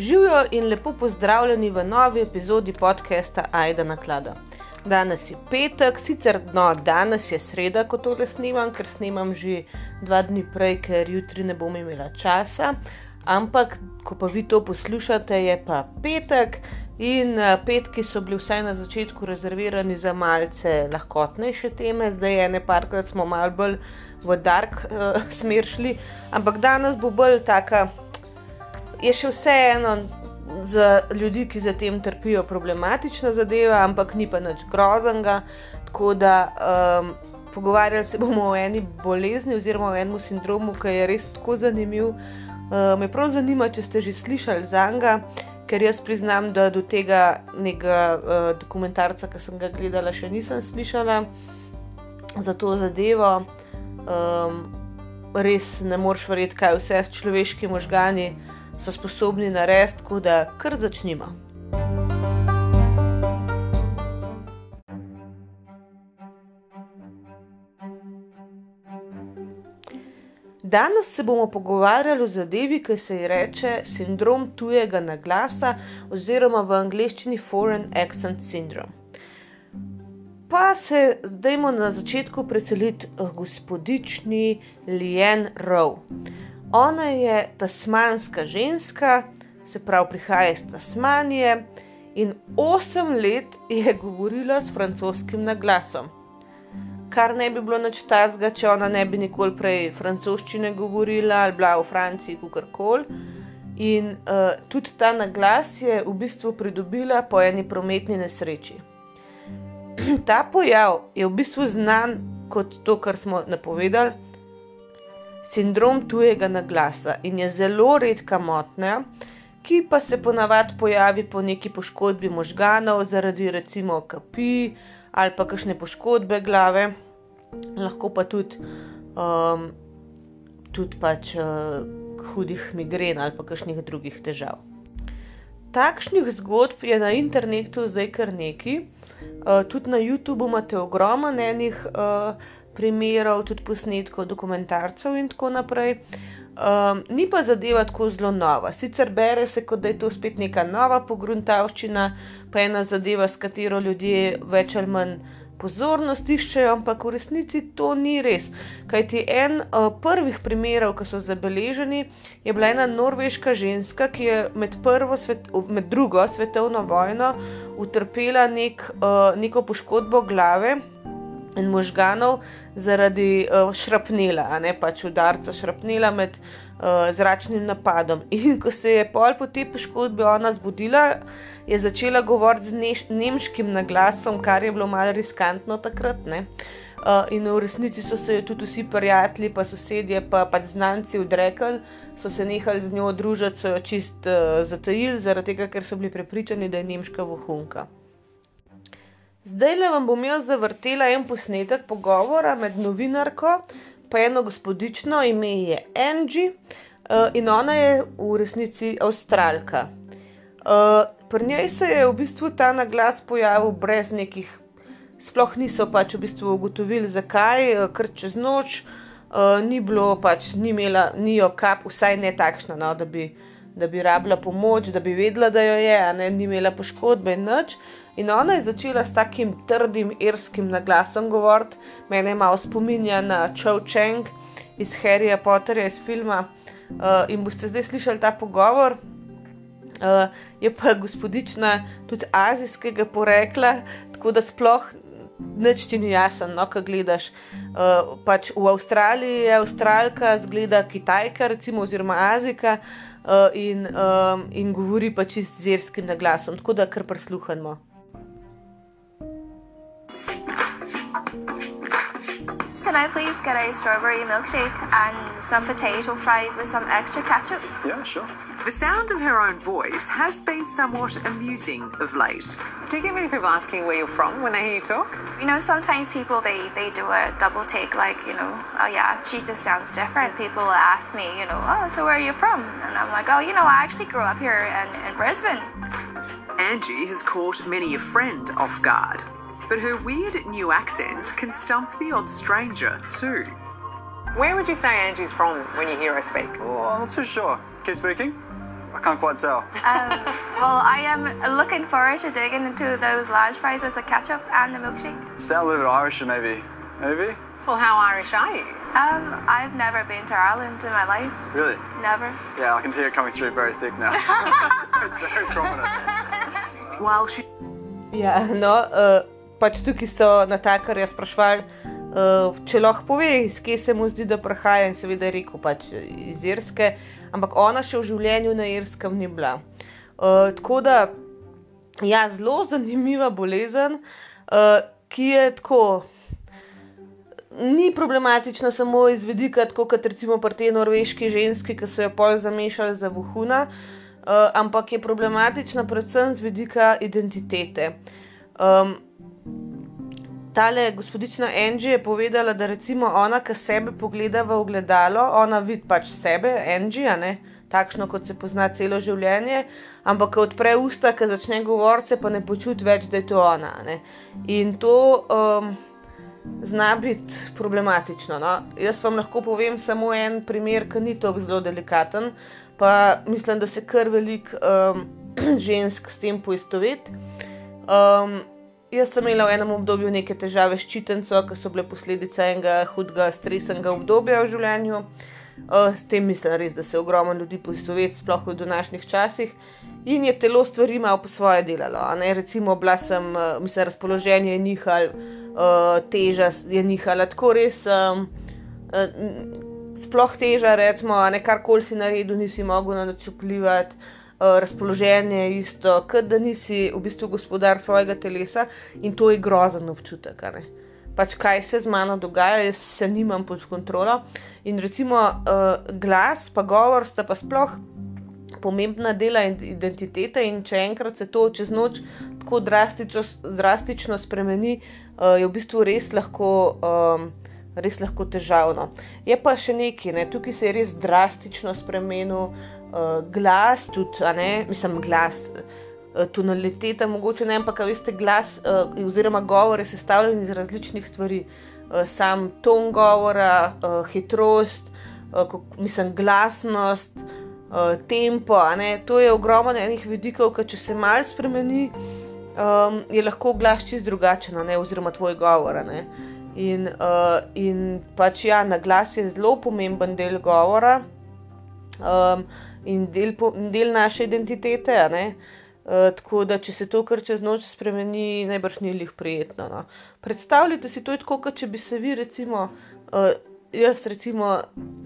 Živijo in lepo pozdravljeni v novi epizodi podcasta Aida na klada. Danes je petek, sicer no, danes je sreda, ko to le snimam, ker snimam že dva dni prej, ker jutri ne bom imela časa. Ampak, ko pa vi to poslušate, je pa petek in uh, petki so bili vsaj na začetku rezervirani za malce lahkotnejše teme, zdaj je ne parkrat smo mal bolj v dark uh, smer šli, ampak danes bo bolj taka je še vseeno za ljudi, ki za tem trpijo, problematična zadeva, ampak ni pa nič groznega. Tako da um, pogovarjali se bomo o eni bolezni oziroma o enem sindromu, ki je res tako zanimiv. Uh, me prav zanima, če ste že slišali za njega, ker jaz priznam, da do tega nekega uh, dokumentarca, ki sem ga gledala, še nisem slišala za to zadevo. Um, res ne moreš verjeti, kaj vse s človeškimi možgani so sposobni narediti, tako da kar začnimo. Danes se bomo pogovarjali o zadevi, ki se ji reče sindrom tujega naglasa, oziroma v angleščini Foreign Accent Syndrome. Pa se zdajmo na začetku preseliti v gospodični Lien Rowe. Ona je tasmanska ženska, se pravi, prihaja iz Tasmanije in osem let je govorila s francoskim naglasom. Kar ne bi bilo nič tazga, če ona ne bi nikoli prej francoščine govorila ali bila v Franciji, kakorkoli. In uh, tudi ta naglas je v bistvu pridobila po eni prometni nesreči. ta pojav je v bistvu znan kot to, kar smo napovedali sindrom tujega naglasa in je zelo redka motnja, ki pa se ponavadi pojavi po neki poškodbi možganov zaradi recimo kapi ali pa kakšne poškodbe glave, lahko pa tudi, um, tudi pač uh, hudih migren ali pa kakšnih drugih težav. Takšnih zgodb je na internetu zdaj kar nekaj, uh, tudi na YouTubu imate ogromno enih. Uh, primerov, tudi posnetkov, dokumentarcev in tako naprej. Um, ni pa zadeva tako zelo nova. Sicer bere se, kot da je to spet neka nova pogruntavščina, pa ena zadeva, s katero ljudje več ali manj pozornost iščejo, ampak v resnici to ni res. Kaj ti en uh, prvih primerov, ki so zabeleženi, je bila ena norveška ženska, ki je med, svet, med drugo svetovno vojno utrpela nek, uh, neko poškodbo glave in možganov zaradi uh, šrapnela, a ne pač udarca šrapnela med uh, zračnim napadom. In ko se je pol po tej poškodbi ona zbudila, je začela govoriti z neš, nemškim naglasom, kar je bilo malo riskantno takrat. Ne? Uh, in v resnici so se tudi vsi prijatelji, pa sosedje, pa pač znanci odrekli, so se nehali z njo družiti, so jo čist uh, zatajili, zaradi tega, ker so bili prepričani, da je nemška vohunka. Zdaj le vam bom jaz zavrtela en posnetek pogovora med novinarko in eno gospodično, ime je Angie uh, in ona je v resnici avstralka. Uh, pri njej se je v bistvu ta naglas pojavil brez nekih, sploh niso pač v bistvu ugotovili, zakaj, uh, ker čez noč uh, ni bilo, pač ni imela, ni jo kap, vsaj ne takšna, no, da bi. Bi rabila pomoč, da bi vedela, da jo je, a ne ni imela poškodbe in nič. In ona je začela s takim trdim irskim naglasom govoriti, mene malo spominja na Chow Cheng iz Harryja Potterja iz filma. Uh, in boste zdaj slišali ta pogovor. Uh, je pa gospodična tudi azijskega porekla, tako da sploh nič ti ni jasno, no, kaj gledaš. Uh, pač v Avstraliji je Avstralka, zgleda Kitajka, recimo, oziroma Azika. Uh, in, um, in govori pa čist z irskim naglasom, tako da kar prisluhnemo. Can I please get a strawberry milkshake and some potato fries with some extra ketchup? Yeah, sure. The sound of her own voice has been somewhat amusing of late. Do you get many people asking where you're from when they hear you talk? You know, sometimes people they they do a double take, like you know, oh yeah, she just sounds different. People will ask me, you know, oh, so where are you from? And I'm like, oh, you know, I actually grew up here in, in Brisbane. Angie has caught many a friend off guard but her weird new accent can stump the odd stranger too. Where would you say Angie's from when you hear her speak? Oh, I'm not too sure. Keep speaking. I can't quite tell. Um, well, I am looking forward to digging into those large fries with the ketchup and the milkshake. Sound a little bit Irish, maybe. Maybe? Well, how Irish are you? Um, I've never been to Ireland in my life. Really? Never. Yeah, I can see it coming through very thick now. it's very prominent. While she Ja, no, uh, pač tukaj so natakarja sprašvali, uh, če lahko pove, iz kje se mu zdi, da prihaja, in seveda je rekel pač iz Irske, ampak ona še v življenju na Irskem ni bila. Uh, tako da, ja, zelo zanimiva bolezen, uh, ki je tako. Ni problematična samo iz vidika, tako kot recimo pri tej norveški ženski, ki so jo pol zamešali za vohuna, uh, ampak je problematična predvsem z vidika identitete. Um, tale gospodična Angie je povedala, da recimo ona, ki sebe pogleda v ogledalo, ona vidi pač sebe, Angie, ne takšno, kot se pozna celo življenje, ampak ko odpre usta, ki začne govoriti, pa ne počuti več, da je to ona. Ne? In to. Um, zna biti problematično. No? Jaz vam lahko povem samo en primer, ki ni tako zelo delikaten, pa mislim, da se kar veliko um, žensk s tem poistoveti. Um, jaz sem imela v enem obdobju neke težave s čitenco, ki so bile posledica enega hudega stresnega obdobja v življenju. Uh, s tem mislim res, da se ogromno ljudi poistoveti, sploh v današnjih časih. In je telo stvari malo po svoje delalo. Recimo, bila sem, uh, mislim, razpoloženje je nihalo, uh, teža je nihala, tako res. Um, uh, sploh teža, recimo, ne karkoli si naredil, nisi mogel na noč vplivati. Uh, razpoloženje je isto, kot da nisi v bistvu gospodar svojega telesa in to je grozen občutek. Pač kaj se z mano dogaja, jaz se nimam pod kontrolo. In recimo uh, glas, pa govor sta pa sploh pomembna dela identitete, in če enkrat se to čez noč tako drastično, drastično spremeni, uh, je v bistvu res lahko. Um, Res lahko težavno. Je pa še nekaj, ne? tukaj se je res drastično spremenil uh, glas, tudi, ne, mislim, glas, uh, tonaliteta, mogoče ne, ampak veste, glas uh, oziroma govor je sestavljen iz različnih stvari. Uh, sam ton govora, uh, hitrost, uh, mislim, glasnost, uh, tempo. Ne, to je ogromno enih vidikov, ki če se mal spremeni, um, je lahko glas čist drugačen, ne, oziroma tvoj govor. In, uh, in pač ja, na glas je zelo pomemben del govora um, in del, po, del naše identitete. Uh, tako da, če se to kar čez noč spremeni, najbrž ni lih prijetno. No. Predstavljajte si to tako, kot če bi se vi, recimo, uh, jaz, recimo,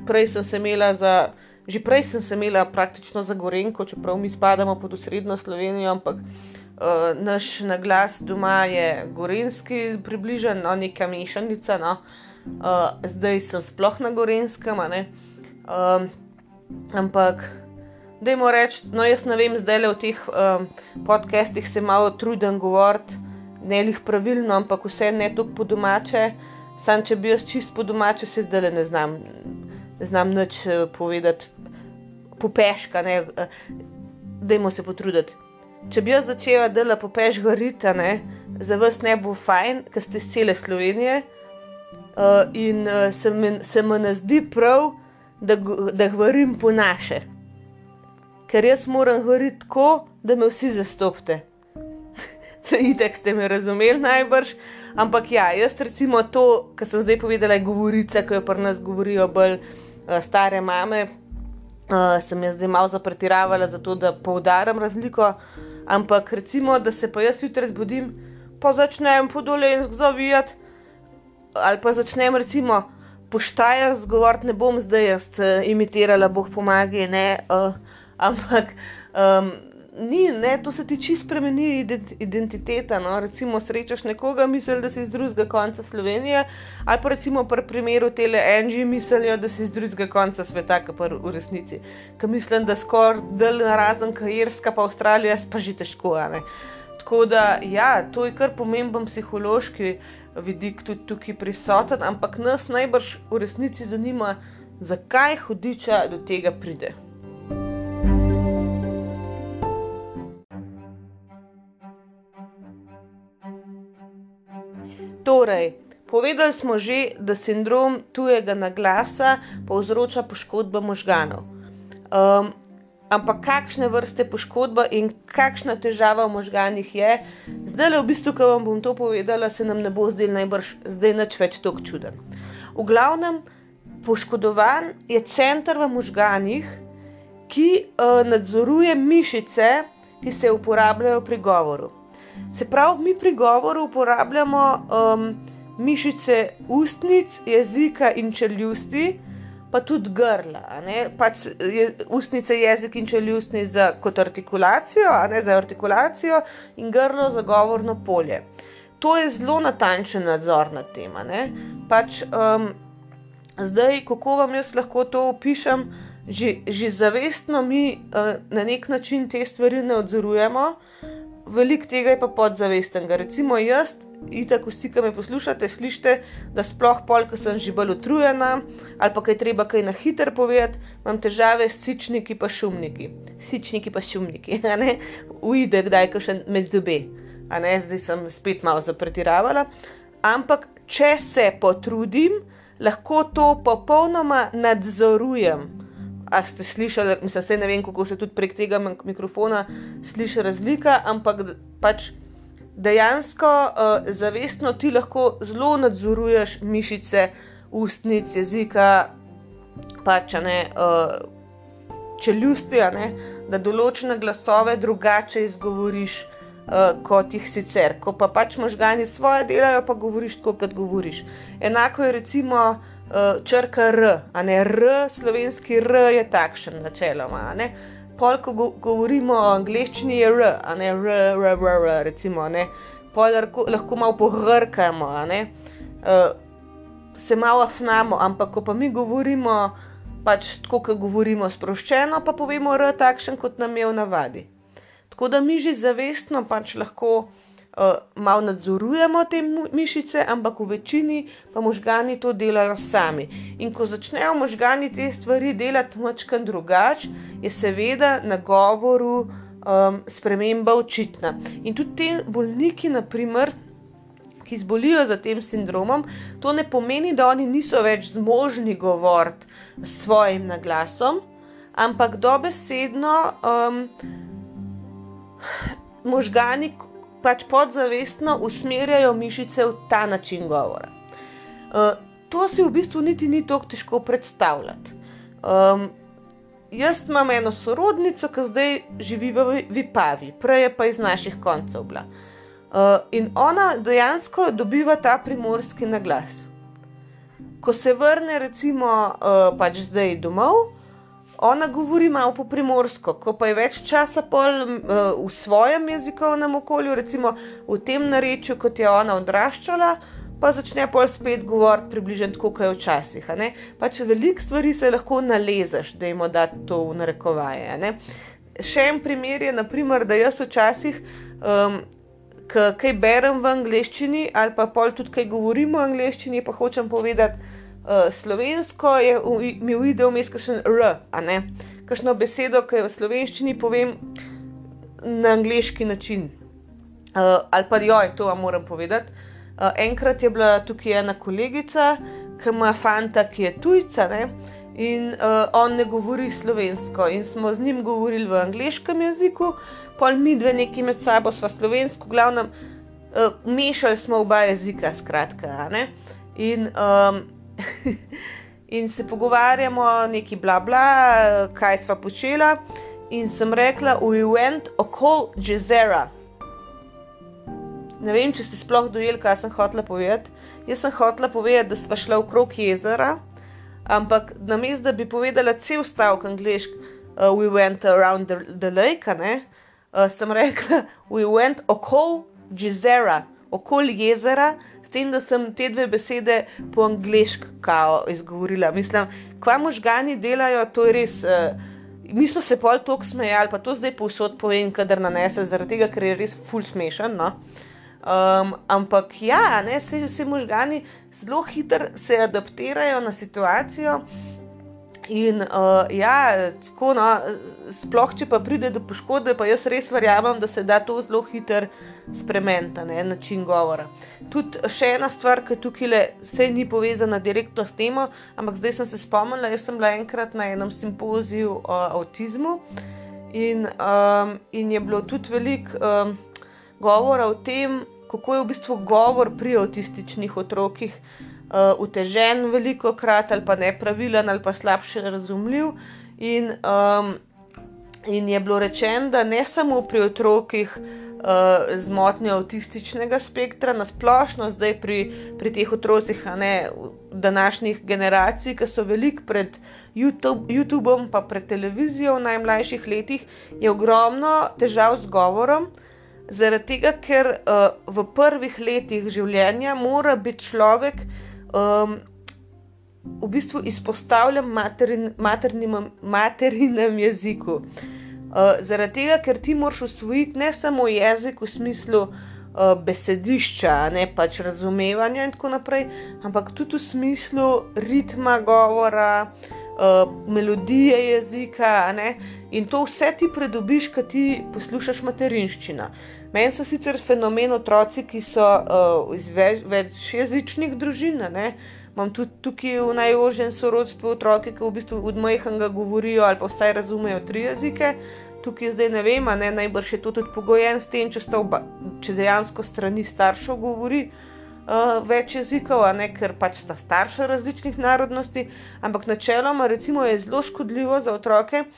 prej sem se imela za. Že prej sem se imela praktično za Gorenko, čeprav mi spadamo pod osrednjo Slovenijo, ampak uh, naš naglas doma je gorenski, približen, no, neka mešanica. No. Uh, zdaj sem sploh na gorenskem. Um, ampak, dajmo reči, no, jaz ne vem, zdaj le v teh um, podcestih se malo trudim govoriti, ne lih pravilno, ampak vse ne tako po domače. Sam, če bi jaz čist po domače, se zdaj le ne znam, ne znam nič eh, povedati, popeška, ne, eh, dajmo se potruditi. Če bi jaz začela dela popeš gorita, ne, za vas ne bo fajn, ker ste iz cele Slovenije. Uh, in uh, se, mi, ne zdi prav, da, da govorim po naše. Ker jaz moram govoriti tako, da me vsi zastopite. Itek ste me razumeli najbrž. Ampak ja, jaz recimo to, kar sem zdaj povedala, je govorica, ki jo pri nas govorijo bolj uh, stare mame. Uh, sem jaz zdaj malo zapretiravala, zato da poudarim razliko. Ampak recimo, da se pa jaz jutri zbudim, pa začnem podolensk zavijati, ali pa začnem recimo poštajer zgovoriti, ne bom zdaj jaz uh, imitirala, boh pomagaj, ne, uh, ampak um, ni, ne, to se ti čisto spremeni ident identiteta. No? Recimo, srečaš nekoga, misliš, da si iz drugega konca Slovenije, ali pa recimo pri primeru tele Angie mislijo, da si iz drugega konca sveta, kar pa v resnici. Ker mislim, da skoraj del razen Kajerska, pa Avstralija, pa že težko. a ne. Tako da, ja, to je kar pomemben psihološki vidik tudi tukaj prisoten, ampak nas najbrž v resnici zanima, zakaj hudiča do tega pride. Torej, povedali smo že, da sindrom tujega naglasa povzroča poškodbo možganov. Um, ampak kakšne vrste poškodba in kakšna težava v možganjih je. Zdaj le v bistvu, ko vam bom to povedala, se nam ne bo zdel najbrž zdaj nič več tako čuden. V glavnem, poškodovan je center v možganjih, ki uh, nadzoruje mišice, ki se uporabljajo pri govoru. Se pravi, mi pri govoru uporabljamo um, mišice ustnic, jezika in čeljusti, pa tudi grla. Pač je, ustnice, jezik in čeljustni za kot artikulacijo, a ne za artikulacijo, in grlo za govorno polje. To je zelo natančen nadzor nad tem. Pač, um, zdaj, kako vam jaz lahko to opišem, že, že zavestno mi uh, na nek način te stvari ne odzorujemo, veliko tega je pa podzavestenega. Recimo jaz itak vsi, ki me poslušate, slišite, da sploh pol, ko sem že bolj utrujena ali pa kaj treba kaj na hiter povedati, imam težave s sičniki pa šumniki. Sičniki pa šumniki, ne, ujde kdaj, ko še med zobe. Zdaj sem spet malo zapretiravala. Ampak, če se potrudim, lahko to popolnoma nadzorujem. A ste slišali, mislim, ne vem, kako se tudi prek tega mikrofona sliši razlika, ampak pač dejansko uh, zavestno ti lahko zelo nadzoruješ mišice, ustnic, jezika, pač ne uh, čeljusti, ne, da določene glasove drugače izgovoriš. Uh, kot jih sicer, ko pa pač možgani svoje delajo, pa govoriš tako, kot govoriš. Enako je recimo uh, črka R, a ne R, slovenski R je takšen, načeloma. Pol, ko go govorimo o angleščini, je r, a ne r, r, r, r recimo, ne. Pol lahko, lahko malo pohrkamo, ne. Uh, se malo afnamo, ampak ko pa mi govorimo, pač tako, kot govorimo sproščeno, pa povemo r takšen, kot nam je v navadi. Tako da mi že zavestno pač lahko malo nadzorujemo te mišice, ampak v večini pa možgani to delajo sami. In ko začnejo možgani te stvari delati mačkan drugače, je seveda na govoru um, sprememba očitna. In tudi ti bolniki, naprimer, ki zbolijo za tem sindromom, to ne pomeni, da oni niso več zmožni govoriti s svojim naglasom, ampak dobesedno um, možgani pač podzavestno usmerjajo mišice v ta način govora. Uh, to si v bistvu niti ni tako težko predstavljati. Um, jaz imam eno sorodnico, ki zdaj živi v Vipavi, prej je pa iz naših koncev bila. Uh, in ona dejansko dobiva ta primorski naglas. Ko se vrne, recimo, uh, pač zdaj domov, ona govori malo po primorsko, ko pa je več časa pol uh, v svojem jezikovnem okolju, recimo v tem narečju, kot je ona odraščala, pa začne pol spet govoriti približno tako, kot je včasih. Pač veliko stvari se lahko nalezeš, da jim da to v narekovaje. Še en primer je, naprimer, da jaz včasih. Um, Kaj berem v angleščini, ali pa pol tudi kaj govorim v angleščini, pa hočem povedati, uh, slovensko je mi uide vmes kakšen R, a ne. Kakšno besedo, ki jo v slovenščini povem na angliški način. Uh, ali pa jo je to, vam moram povedati. Uh, enkrat je bila tukaj ena kolegica, ki ima fanta, ki je tujca, ne? in uh, on ne govori slovensko, in smo z njim govorili v angliškem jeziku, pol mi dve neki med sabo sva slovensko, glavno, uh, mešali smo oba jezika, skratka. In um, in se pogovarjamo, neki bla bla, kaj sva počela. In sem rekla, we went okol jezera. Ne vem, če ste sploh dojeli, kaj sem hotela povedati. Jaz sem hotela povedati, da sva šla okrog jezera, ampak na mestu, da bi povedala cel stavek angliški, uh, we went around the, the lake, uh, sem rekla, we went okol jezera, okol jezera tem, da sem te dve besede po angliško izgovorila. Mislim, kva možgani delajo, to je res. Uh, mi smo se pol tok smejali, pa to zdaj povsod povem, kadar nanese, zaradi tega, ker je res full smešen. No? Um, ampak ja, ne, se vsi možgani zelo hitro se adaptirajo na situacijo. In uh, ja, tako, no, sploh če pa pride do poškodbe, pa jaz res verjamem, da se da to zelo hitro spremeniti, ne način govora. Tudi še ena stvar, ki tukaj le se ni povezana direktno s tem, ampak zdaj sem se spomnila, jaz sem bila enkrat na enem simpoziju o avtizmu in, um, in je bilo tudi veliko um, govora o tem, kako je v bistvu govor pri avtističnih otrokih utežen veliko krat ali pa nepravilen ali pa slabše razumljiv. In, um, in je bilo rečeno, da ne samo pri otrokih uh, z motnjo avtističnega spektra, nasplošno zdaj pri, pri teh otrocih, a ne današnjih generacij, ki so veliko pred YouTube, YouTubeom, pa pred televizijo v najmlajših letih, je ogromno težav z govorom. Zaradi tega, ker uh, v prvih letih življenja mora biti človek um, v bistvu izpostavljen materin, maternim, materinem jeziku. Uh, zaradi tega, ker ti moraš usvojiti ne samo jezik v smislu uh, besedišča, ne pač razumevanja in tako naprej, ampak tudi v smislu ritma govora, uh, melodije jezika. In to vse ti pridobiš, ko ti poslušaš materinščino. Meni so sicer fenomen otroci, ki so uh, iz več, večjezičnih družin. Ne? Imam tudi tukaj v najožjem sorodstvu otroke, ki v bistvu od majhnega govorijo ali pa vsaj razumejo tri jezike. Tukaj zdaj ne vem, ne najbrž je to tudi pogojen s tem, če, oba, če dejansko strani staršev govori uh, več jezikov, ne ker pač sta starša različnih narodnosti. Ampak načeloma recimo, je zelo škodljivo za otroke,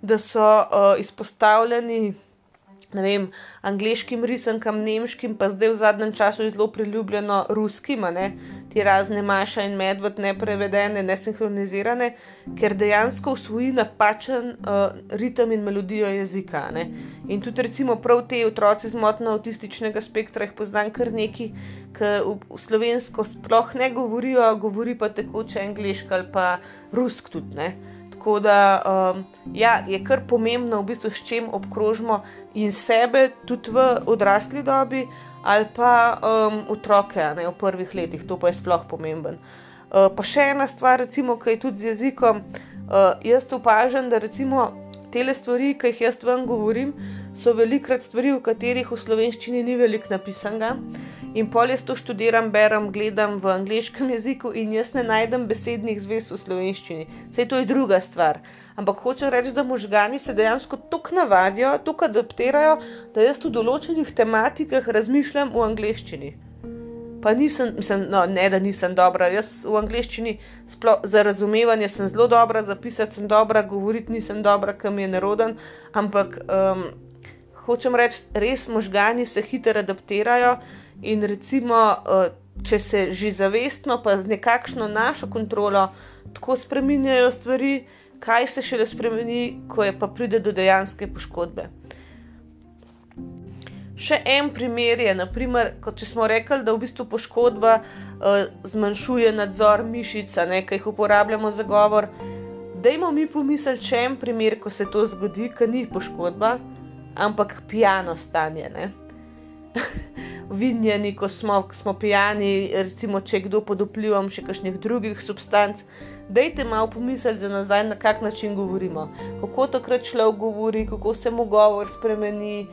da so uh, izpostavljeni ne vem, angliškim risankam, nemškim, pa zdaj v zadnjem času zelo priljubljeno ruskim, ne, ti razne maša in medved, ne prevedene, ne sinhronizirane, ker dejansko usvoji napačen uh, ritem in melodijo jezika. Ne. In tudi recimo prav te otroci z motno avtističnega spektra jih poznam kar neki, ki v, v slovensko sploh ne govorijo, govori pa tekoče angliško ali pa rusk tudi. Ne. Tako da um, ja, je kar pomembno, v bistvu, s čim obkrožimo in sebe, tudi v odrasli dobi, ali pa um, otroke ne, v prvih letih, to pa je sploh pomemben. Uh, pa še ena stvar, recimo, ki je tudi z jezikom. Uh, jaz opažam, da recimo te stvari, ki jih jaz vam govorim, so velikrat stvari, v katerih v slovenščini ni veliko napisanega. In pol jaz to študiram, berem, gledam v angliškem jeziku in jaz ne najdem besednih zvez v slovenščini. Vse to je druga stvar. Ampak hočem reči, da možgani se dejansko tako navadijo, tako adaptirajo, da jaz v določenih tematikah razmišljam v angliščini. Pa nisem, mislim, no, ne da nisem dobra. Jaz v angliščini sploh, za razumevanje sem zelo dobra, zapisati sem dobra, govoriti nisem dobra, kam je neroden. Ampak um, hočem reči, res možgani se hitro adaptirajo. In recimo, eh, če se že zavestno, pa z nekakšno našo kontrolo tako spremenjajo stvari, kaj se šele spremeni, ko je pa pride do dejanske poškodbe. Še en primer je, naprimer, kot če smo rekli, da v bistvu poškodba uh, zmanjšuje nadzor mišic, ki jih uporabljamo za govor. Dajmo mi pomisliti, če je en primer, ko se to zgodi, ki ni poškodba, ampak pijano stanje. vinjeni, ko smo, smo pijani, recimo, če kdo pod vplivom še kakšnih drugih substanc. Dajte malo pomisliti za nazaj, na kak način govorimo, kako takrat človek govori, kako se mu govor spremeni.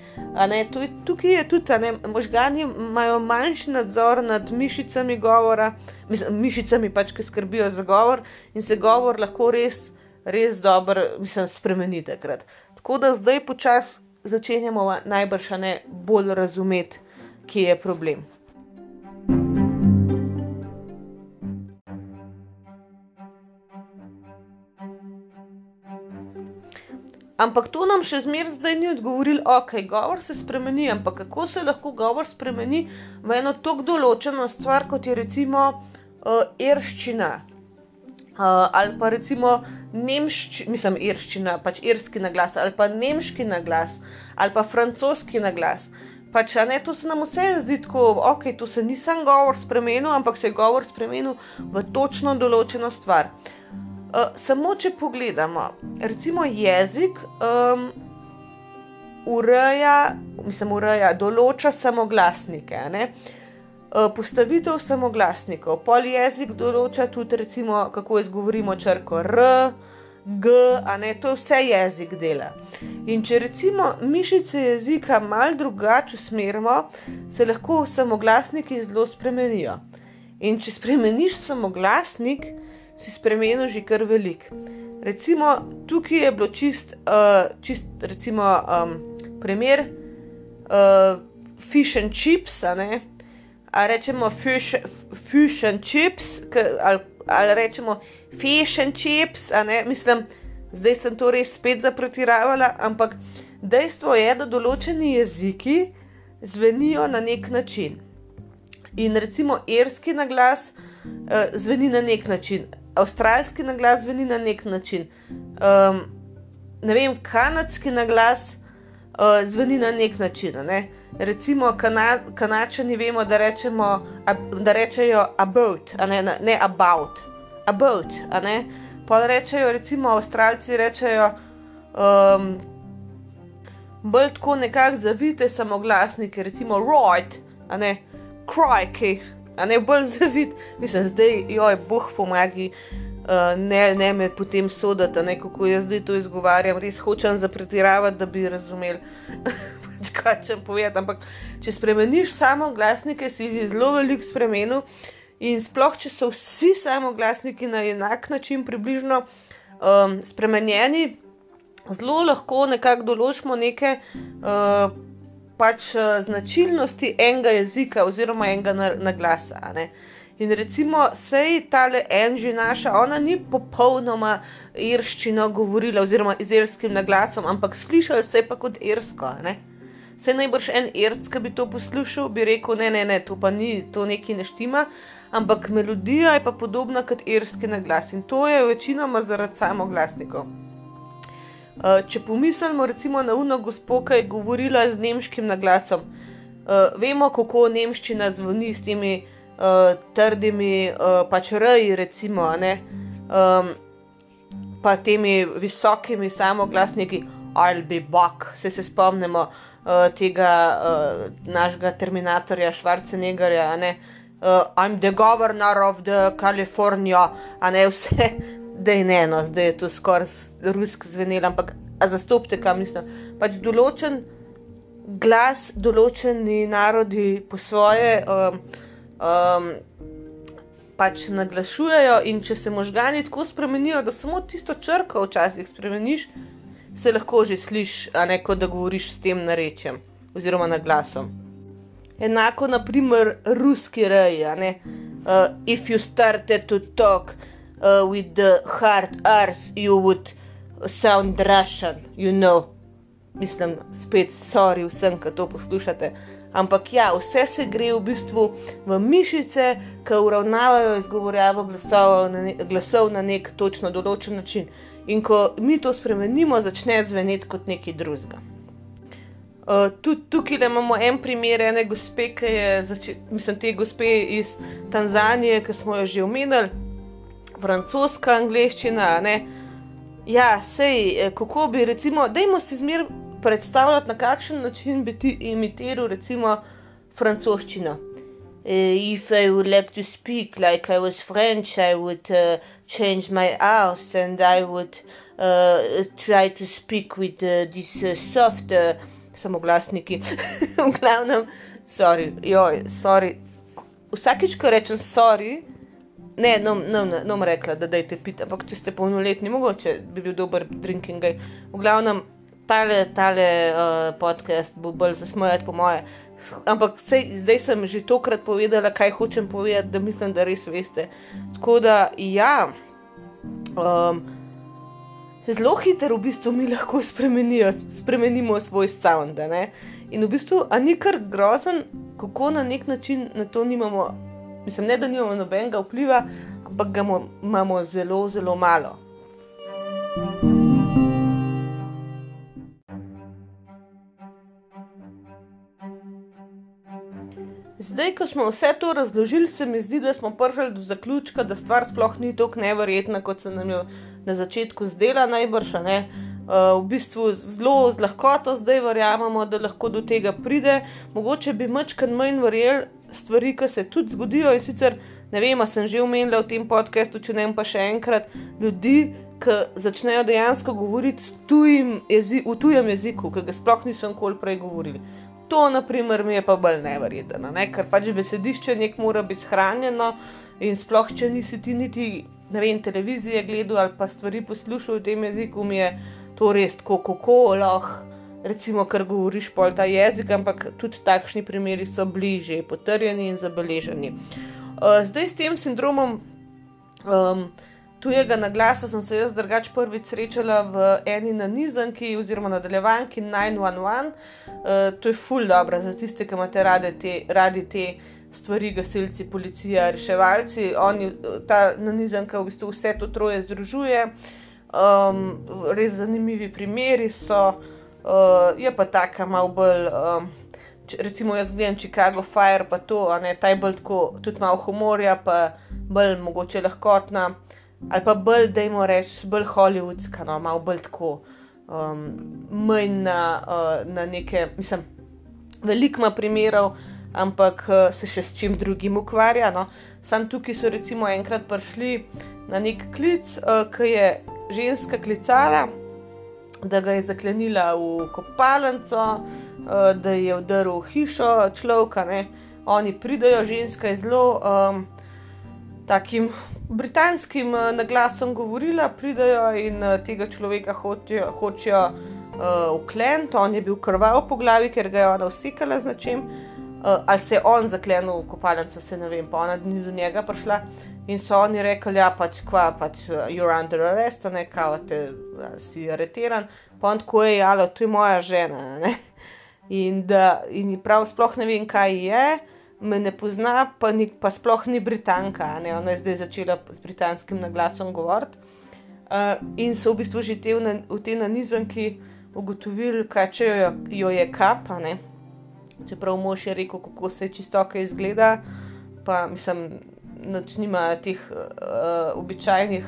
Je, tukaj je tudi, ne, možgani imajo manjši nadzor nad mišicami govora, mislim, mišicami pač, ki skrbijo za govor in se govor lahko res, res dobro, mislim, spremeni takrat. Tako da zdaj počasi začenjamo najbrž ne bolj razumeti kje je problem. Ampak to nam še zmeraj zdaj ni odgovoril, ok, govor se spremeni, ampak kako se lahko govor spremeni v eno tako določeno stvar, kot je recimo uh, irščina. Uh, ali pa recimo nemščina, mislim, irščina, pač irski naglas, ali pa nemški naglas, ali pa francoski naglas. Uh, pač, ne, to se nam vse zdi tako, ok, tu se nisem govor spremenil, ampak se je govor spremenil v točno določeno stvar. Uh, samo če pogledamo, recimo jezik um, ureja, mislim, ureja, določa samoglasnike. Uh, postavitev samoglasnikov, pol jezik določa tudi, recimo, kako izgovorimo črko R. G, a ne to vse jezik dela. In če recimo mišice jezika malo drugače usmerimo, se lahko samoglasniki zelo spremenijo. In če spremeniš samoglasnik, si spremenil že kar velik. Recimo, tukaj je bilo čist, uh, čist recimo, um, primer uh, fish and chips, a ne. A rečemo fish, fish and chips, ali, ali rečemo fish and chips, ne. Mislim, zdaj sem to res spet zapretiravala, ampak dejstvo je, da določeni jeziki zvenijo na nek način. In recimo irski naglas uh, zveni na nek način, avstralski naglas zveni na nek način, um, ne vem, kanadski naglas uh, zveni na nek način. Ne? Recimo, kana, kanačani vemo, da, rečemo, da rečejo about, ne, ne about, about. Pa rečejo, recimo, avstralci rečejo. Um, Bolj tako nekako zavite samoglasnike, recimo rojt, a ne krajki, a ne bolj zavit, mislim, zdaj, joj, boh pomagi, uh, ne, ne me potem soditi, ne kako jaz zdaj to izgovarjam, res hočem zapretiravati, da bi razumeli, pač kaj čem povedati. Ampak, če spremeniš samo glasnike, si zelo velik spremenil in sploh, če so vsi samo glasniki na enak način približno um, spremenjeni, zelo lahko nekako določimo neke. Uh, pač značilnosti enega jezika oziroma enega naglasa. Na In recimo, sej tale Anži naša, ona ni popolnoma irščino govorila, oziroma z irskim naglasom, ampak slišala se je pa kot irsko. Ne? Se najbrž en irc, ki bi to poslušal, bi rekel: ne, ne, ne, to pa ni, to neki neštima, ampak melodija je pa podobna kot irski naglas in to je večinoma zaradi samoglasnikov. Če pomislimo recimo na uno gospo, ki je govorila z nemškim naglasom, vemo, kako nemščina zvoni s temi uh, trdimi, uh, pač reji, recimo, ne, um, pa temi visokimi samoglasniki, ali bi bok, se se spomnimo uh, tega uh, našega terminatorja, Švarcenegarja, ne. Uh, I'm the governor of the California, a ne vse, da je ne eno, zdaj je to skoraj rusko zvenelo, ampak zastopite, kam mislim. Pač določen glas, določeni narodi po svoje. Um, um, pač naglašujejo, in če se možgani tako spremenijo, da samo tisto črko včasih spremeniš, se lahko že slišiš, a ne kot da govoriš s tem narečjem oziroma na glasom. Enako, naprimer, ruski rej, a ne. Uh, if you started to talk uh, with the hard R's, you would sound Russian, you know. Mislim, spet, sorry vsem, ki to poslušate. Ampak ja, vse se gre v bistvu v mišice, ki uravnavajo izgovorjavo glasov na, ne, glasov na nek točno določen način. In ko mi to spremenimo, začne zveneti kot nekaj drugega. Uh, tudi tukaj imamo en primer, ene gospe, ki je, začet, mislim, te gospe iz Tanzanije, ki smo jo že omenili, francoska, angliščina. Ja, sej, eh, kako bi, recimo, dajmo si zmeraj predstavljati, na kakšen način bi ti imitiral, recimo, francoščino. Uh, if I would like to speak like I was French, I would uh, change my house and I would uh, try to speak with uh, this uh, soft uh, samoglasniki. v glavnem, sorry, joj, sorry. Vsakič, ko rečem sorry, ne, no, no, no, no, rekla, da dajte piti, ampak če ste polnoletni, mogoče bi bil dober drinking. V glavnem, tale, tale uh, podcast bo bolj zasmejati, po moje. Ampak sej, zdaj sem že tokrat povedala, kaj hočem povedati, da mislim, da res veste. Tako da, ja, um, zelo hitro v bistvu mi lahko spremenimo svoj sound. In v bistvu, ni kar grozen, kako na nek način na to nimamo, mislim, ne da nimamo nobenega vpliva, ampak ga imamo zelo, zelo malo. thank you Zdaj, ko smo vse to razložili, se mi zdi, da smo prišli do zaključka, da stvar sploh ni tako neverjetna, kot se nam je na začetku zdela najbrž. Uh, v bistvu zelo z lahkoto zdaj verjamemo, da lahko do tega pride. Mogoče bi mačkan manj verjel stvari, ki se tudi zgodijo. In sicer ne vem, sem že omenila v tem podkastu, če ne pa še enkrat, ljudi, ki začnejo dejansko govoriti tujim jezi v tujem jeziku, ki ga sploh nisem nikoli prej govorili. To, na primer, mi je pa bolj nevrjetno, ne? ker pač besedišče nek mora biti shranjeno in sploh, če nisi ti niti vem, televizije gledal ali pa stvari poslušal v tem jeziku, mi je to res tako, kako lahko, recimo, ker govoriš pol ta jezik, ampak tudi takšni primeri so bliže, potrjeni in zabeleženi. Uh, zdaj s tem sindromom um, tujega naglasa sem se jaz drugač prvič srečala v eni nanizanki oziroma nadaljevanki 911. Uh, to je ful dobro za tiste, ki imate radi te, radi te stvari, gasilci, policija, reševalci. Oni, ta nanizanka v bistvu vse to troje združuje. Um, res zanimivi primeri so, uh, je pa tako malo bolj. Um, če, recimo, jaz gledam Chicago Fire, pa to, ne, ta je bolj tako, tudi malo humorja, pa bolj mogoče lahkotna, ali pa bolj, da jim rečem, bolj hollywoodska, no, malo bolj tako, um, manj na, uh, na neke, mislim, veliko ima primerov, ampak uh, se še s čim drugim ukvarja. No. Sam tukaj so recimo enkrat prišli na nek klic, uh, ki je ženska klicala, da ga je zaklenila v kopalnico, uh, da je vdrl v hišo človeka. Ne. Oni pridajo, ženska je zelo um, takim britanskim uh, naglasom govorila, pridajo in uh, tega človeka hočejo, hočejo uh, ukleniti. On je bil krval po glavi, ker ga je ona usikala z nečim. Uh, ali se je on zaklenil v kopalnico, se ne vem, pa ona ni do njega prišla. In so oni rekli, ja, pač, kva, pač, uh, you're under arrest, ne kao, te uh, si areteran. Pa on tako je, ali to je moja žena. Ne? In, da, in prav sploh ne vem, kaj je, me ne pozna, pa, ni, pa sploh ni Britanka. Ne? Ona je zdaj začela s britanskim naglasom govoriti. Uh, in so v bistvu že te v, v te nanizanki ugotovili, kaj če jo, jo je kapa. Ne? Čeprav mož je rekel, kako se čistoka izgleda, pa mislim noč nima teh uh, običajnih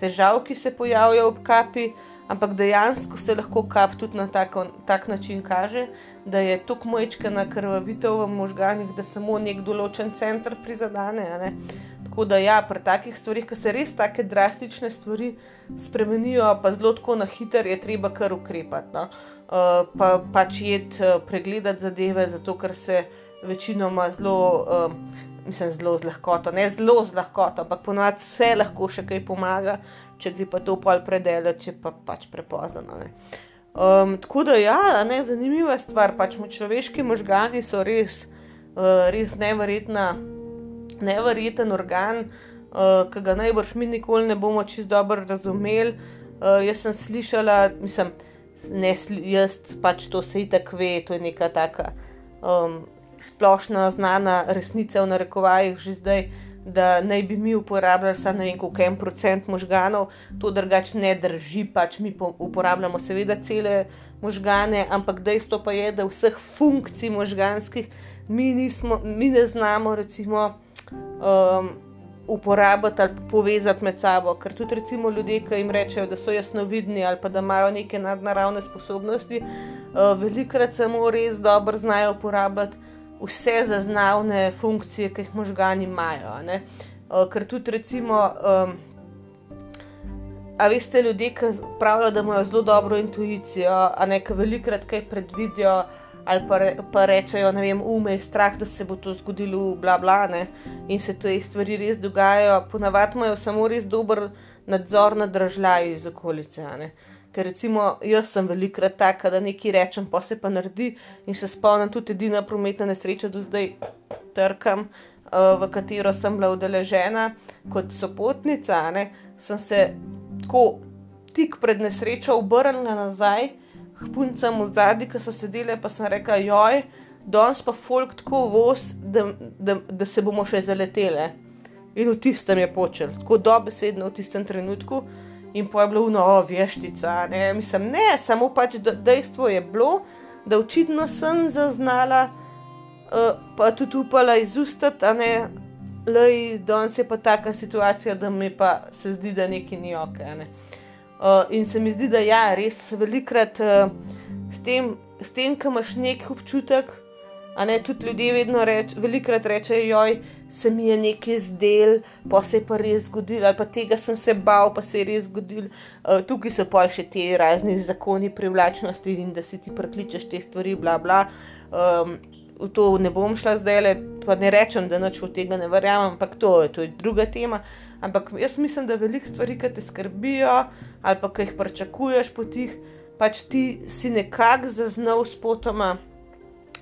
težav, ki se pojavljajo ob kapi, ampak dejansko se lahko kap tudi na tako, tak način kaže, da je to kmečkana krvavitev v možganjih, da samo nek določen center prizadene. Tako da ja, pri takih stvarih, ki se res tako drastične stvari spremenijo, pa zelo tako na hiter, je treba kar ukrepati. No? Uh, pa pač jed uh, pregledati zadeve, zato ker se večinoma zelo uh, mislim, zelo z lahkoto, ne zelo z lahkoto, ampak ponovadi vse lahko še kaj pomaga, če gre pa to pol predela, če pa pač prepozno. Um, tako da, ja, ne, zanimiva stvar, pač človeški možgani so res, uh, res neverjetna, neverjeten organ, uh, ki ga najbrž mi nikoli ne bomo čist dobro razumeli. Uh, jaz sem slišala, mislim, ne, jaz pač to se itak ve, to je neka taka. Um, splošno znana resnica v narekovajih že zdaj, da naj bi mi uporabljali samo ne vem, koliko en procent možganov, to drugače ne drži, pač mi uporabljamo seveda cele možgane, ampak dejstvo pa je, da vseh funkcij možganskih mi, nismo, mi ne znamo recimo. Um, Uporabiti ali povezati med sabo, ker tudi recimo ljudje, ki jim rečejo, da so jasnovidni ali pa da imajo neke nadnaravne sposobnosti, uh, velikokrat samo res dobro znajo uporabiti vse zaznavne funkcije, ki jih možgani imajo. Uh, ker tudi, recimo, um, a veste, ljudje, ki pravijo, da imajo zelo dobro intuicijo, a ne ki velikrat kaj predvidijo. Ali pa, re, pa rečejo, da je ume, strah, da se bo to zgodilo, bla, bla, ne? in se te stvari res dogajajo. Ponavadi imajo samo res dober nadzor nad državljani iz okolice. Uh, Ker recimo jaz sem velikrat taka, da nekaj rečem, pa se pa naredi in se spomnim tudi edina prometna nesreča do zdaj trkam, uh, v katero sem bila udeležena kot sopotnica, ne, sem se tako tik pred nesrečo obrnila nazaj, k puncem v zadnji, ki so sedele, pa sem rekla, joj, danes pa folk tako voz, da, da, da se bomo še zaletele. In v tistem je počel, tako dobesedno v tistem trenutku in pa je bilo no, veštica. Ne? Mislim, ne, samo pač dejstvo je bilo, da očitno sem zaznala, uh, pa tudi upala izustati, a ne, le danes je pa taka situacija, da mi pa se zdi, da nekaj ni ok. Ne? Uh, in se mi zdi, da ja, res velikrat uh, s tem, s tem, ko imaš nek občutek. A ne tudi ljudje vedno reč, velikrat rečejo, joj, se mi je nekaj zdel, pa se je pa res zgodil, ali pa tega sem se bal, pa se je res zgodil. Uh, tukaj so pa še ti razni zakoni privlačnosti in da si ti prekličeš te stvari, bla bla. Um, v to ne bom šla zdaj le, pa ne rečem, da nič od tega ne verjamem, ampak to, to je druga tema. Ampak jaz mislim, da veliko stvari, ki te skrbijo ali pa ki jih pričakuješ po tih, pač ti si nekako zaznal s potoma,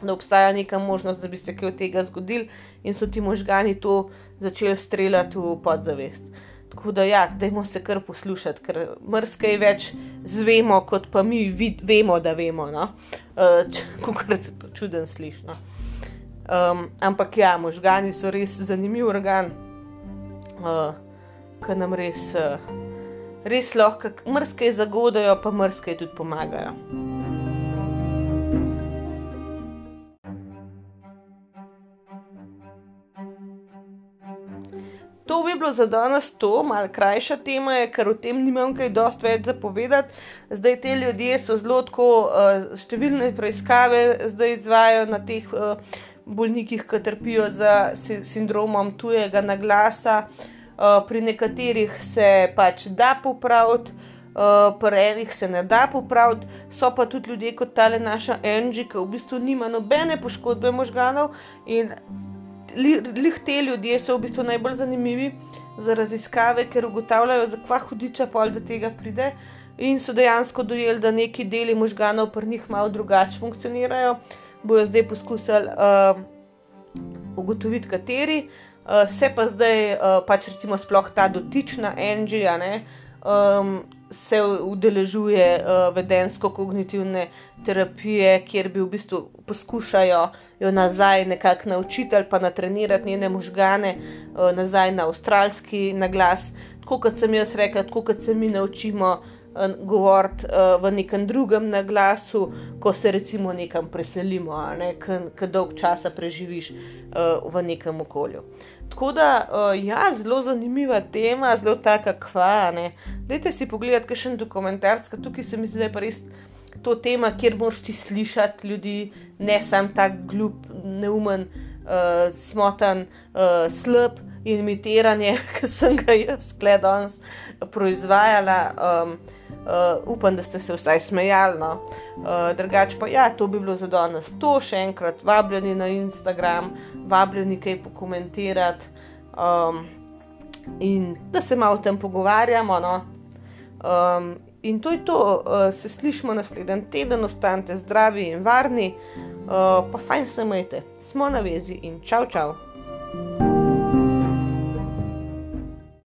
da obstaja neka možnost, da bi se kaj od tega zgodil in so ti možgani to začeli streljati v podzavest. Tako da, ja, dajmo se kar poslušati, ker mrskaj več zvemo, kot pa mi vid, vemo, da vemo. No? Uh, Kako se to čuden sliši. No? Um, ampak ja, možgani so res zanimiv organ, uh, ki nam res, uh, res lahko mrskaj zagodajo, pa mrskaj tudi pomagajo. To bi bilo za danes to, malo krajša tema je, ker o tem nimam kaj dosti več zapovedati. Zdaj te ljudje so zelo tako, uh, številne preiskave zdaj izvajo na teh uh, bolnikih, ki trpijo za sindromom tujega naglasa. Uh, pri nekaterih se pač da popraviti, uh, pri enih se ne da popraviti, so pa tudi ljudje kot tale naša Angie, ki v bistvu nima nobene poškodbe možganov in lih te ljudje so v bistvu najbolj zanimivi za raziskave, ker ugotavljajo, zakaj hudiča pol do tega pride. In so dejansko dojeli, da neki deli možganov pri njih malo drugače funkcionirajo. Bojo zdaj poskusili uh, ugotoviti, kateri. Uh, se pa zdaj, uh, pač recimo, sploh ta dotična engine, um, se udeležuje uh, vedensko-kognitivne terapije, kjer bi v bistvu poskušajo jo nazaj nekako naučiti ali pa natrenirati njene možgane uh, nazaj na avstralski naglas. Tako kot sem jaz rekla, tako kot se mi naučimo uh, govoriti uh, v nekem drugem naglasu, ko se recimo nekam preselimo, ne, ki dolg časa preživiš uh, v nekem okolju. Tako da, uh, ja, zelo zanimiva tema, zelo taka kva. Dajte si pogledati, kaj še en dokumentarc, tukaj se mi zdi, da je pa res to tema, kjer moraš ti slišati ljudi, ne samo ta glup, neumen, uh, smotan, uh, slab imitiranje, ki sem ga jaz gledal, proizvajala. Um, Uh, upam, da ste se vsaj smejali. No. Uh, drugač pa, ja, to bi bilo za danes. To še enkrat, vabljeni na Instagram, vabljeni kaj pokomentirati um, in da se malo o tem pogovarjamo. No. Um, in to je to, uh, se slišimo naslednji teden, ostanite zdravi in varni, uh, pa fajn se majte, smo na vezi in čau, čau.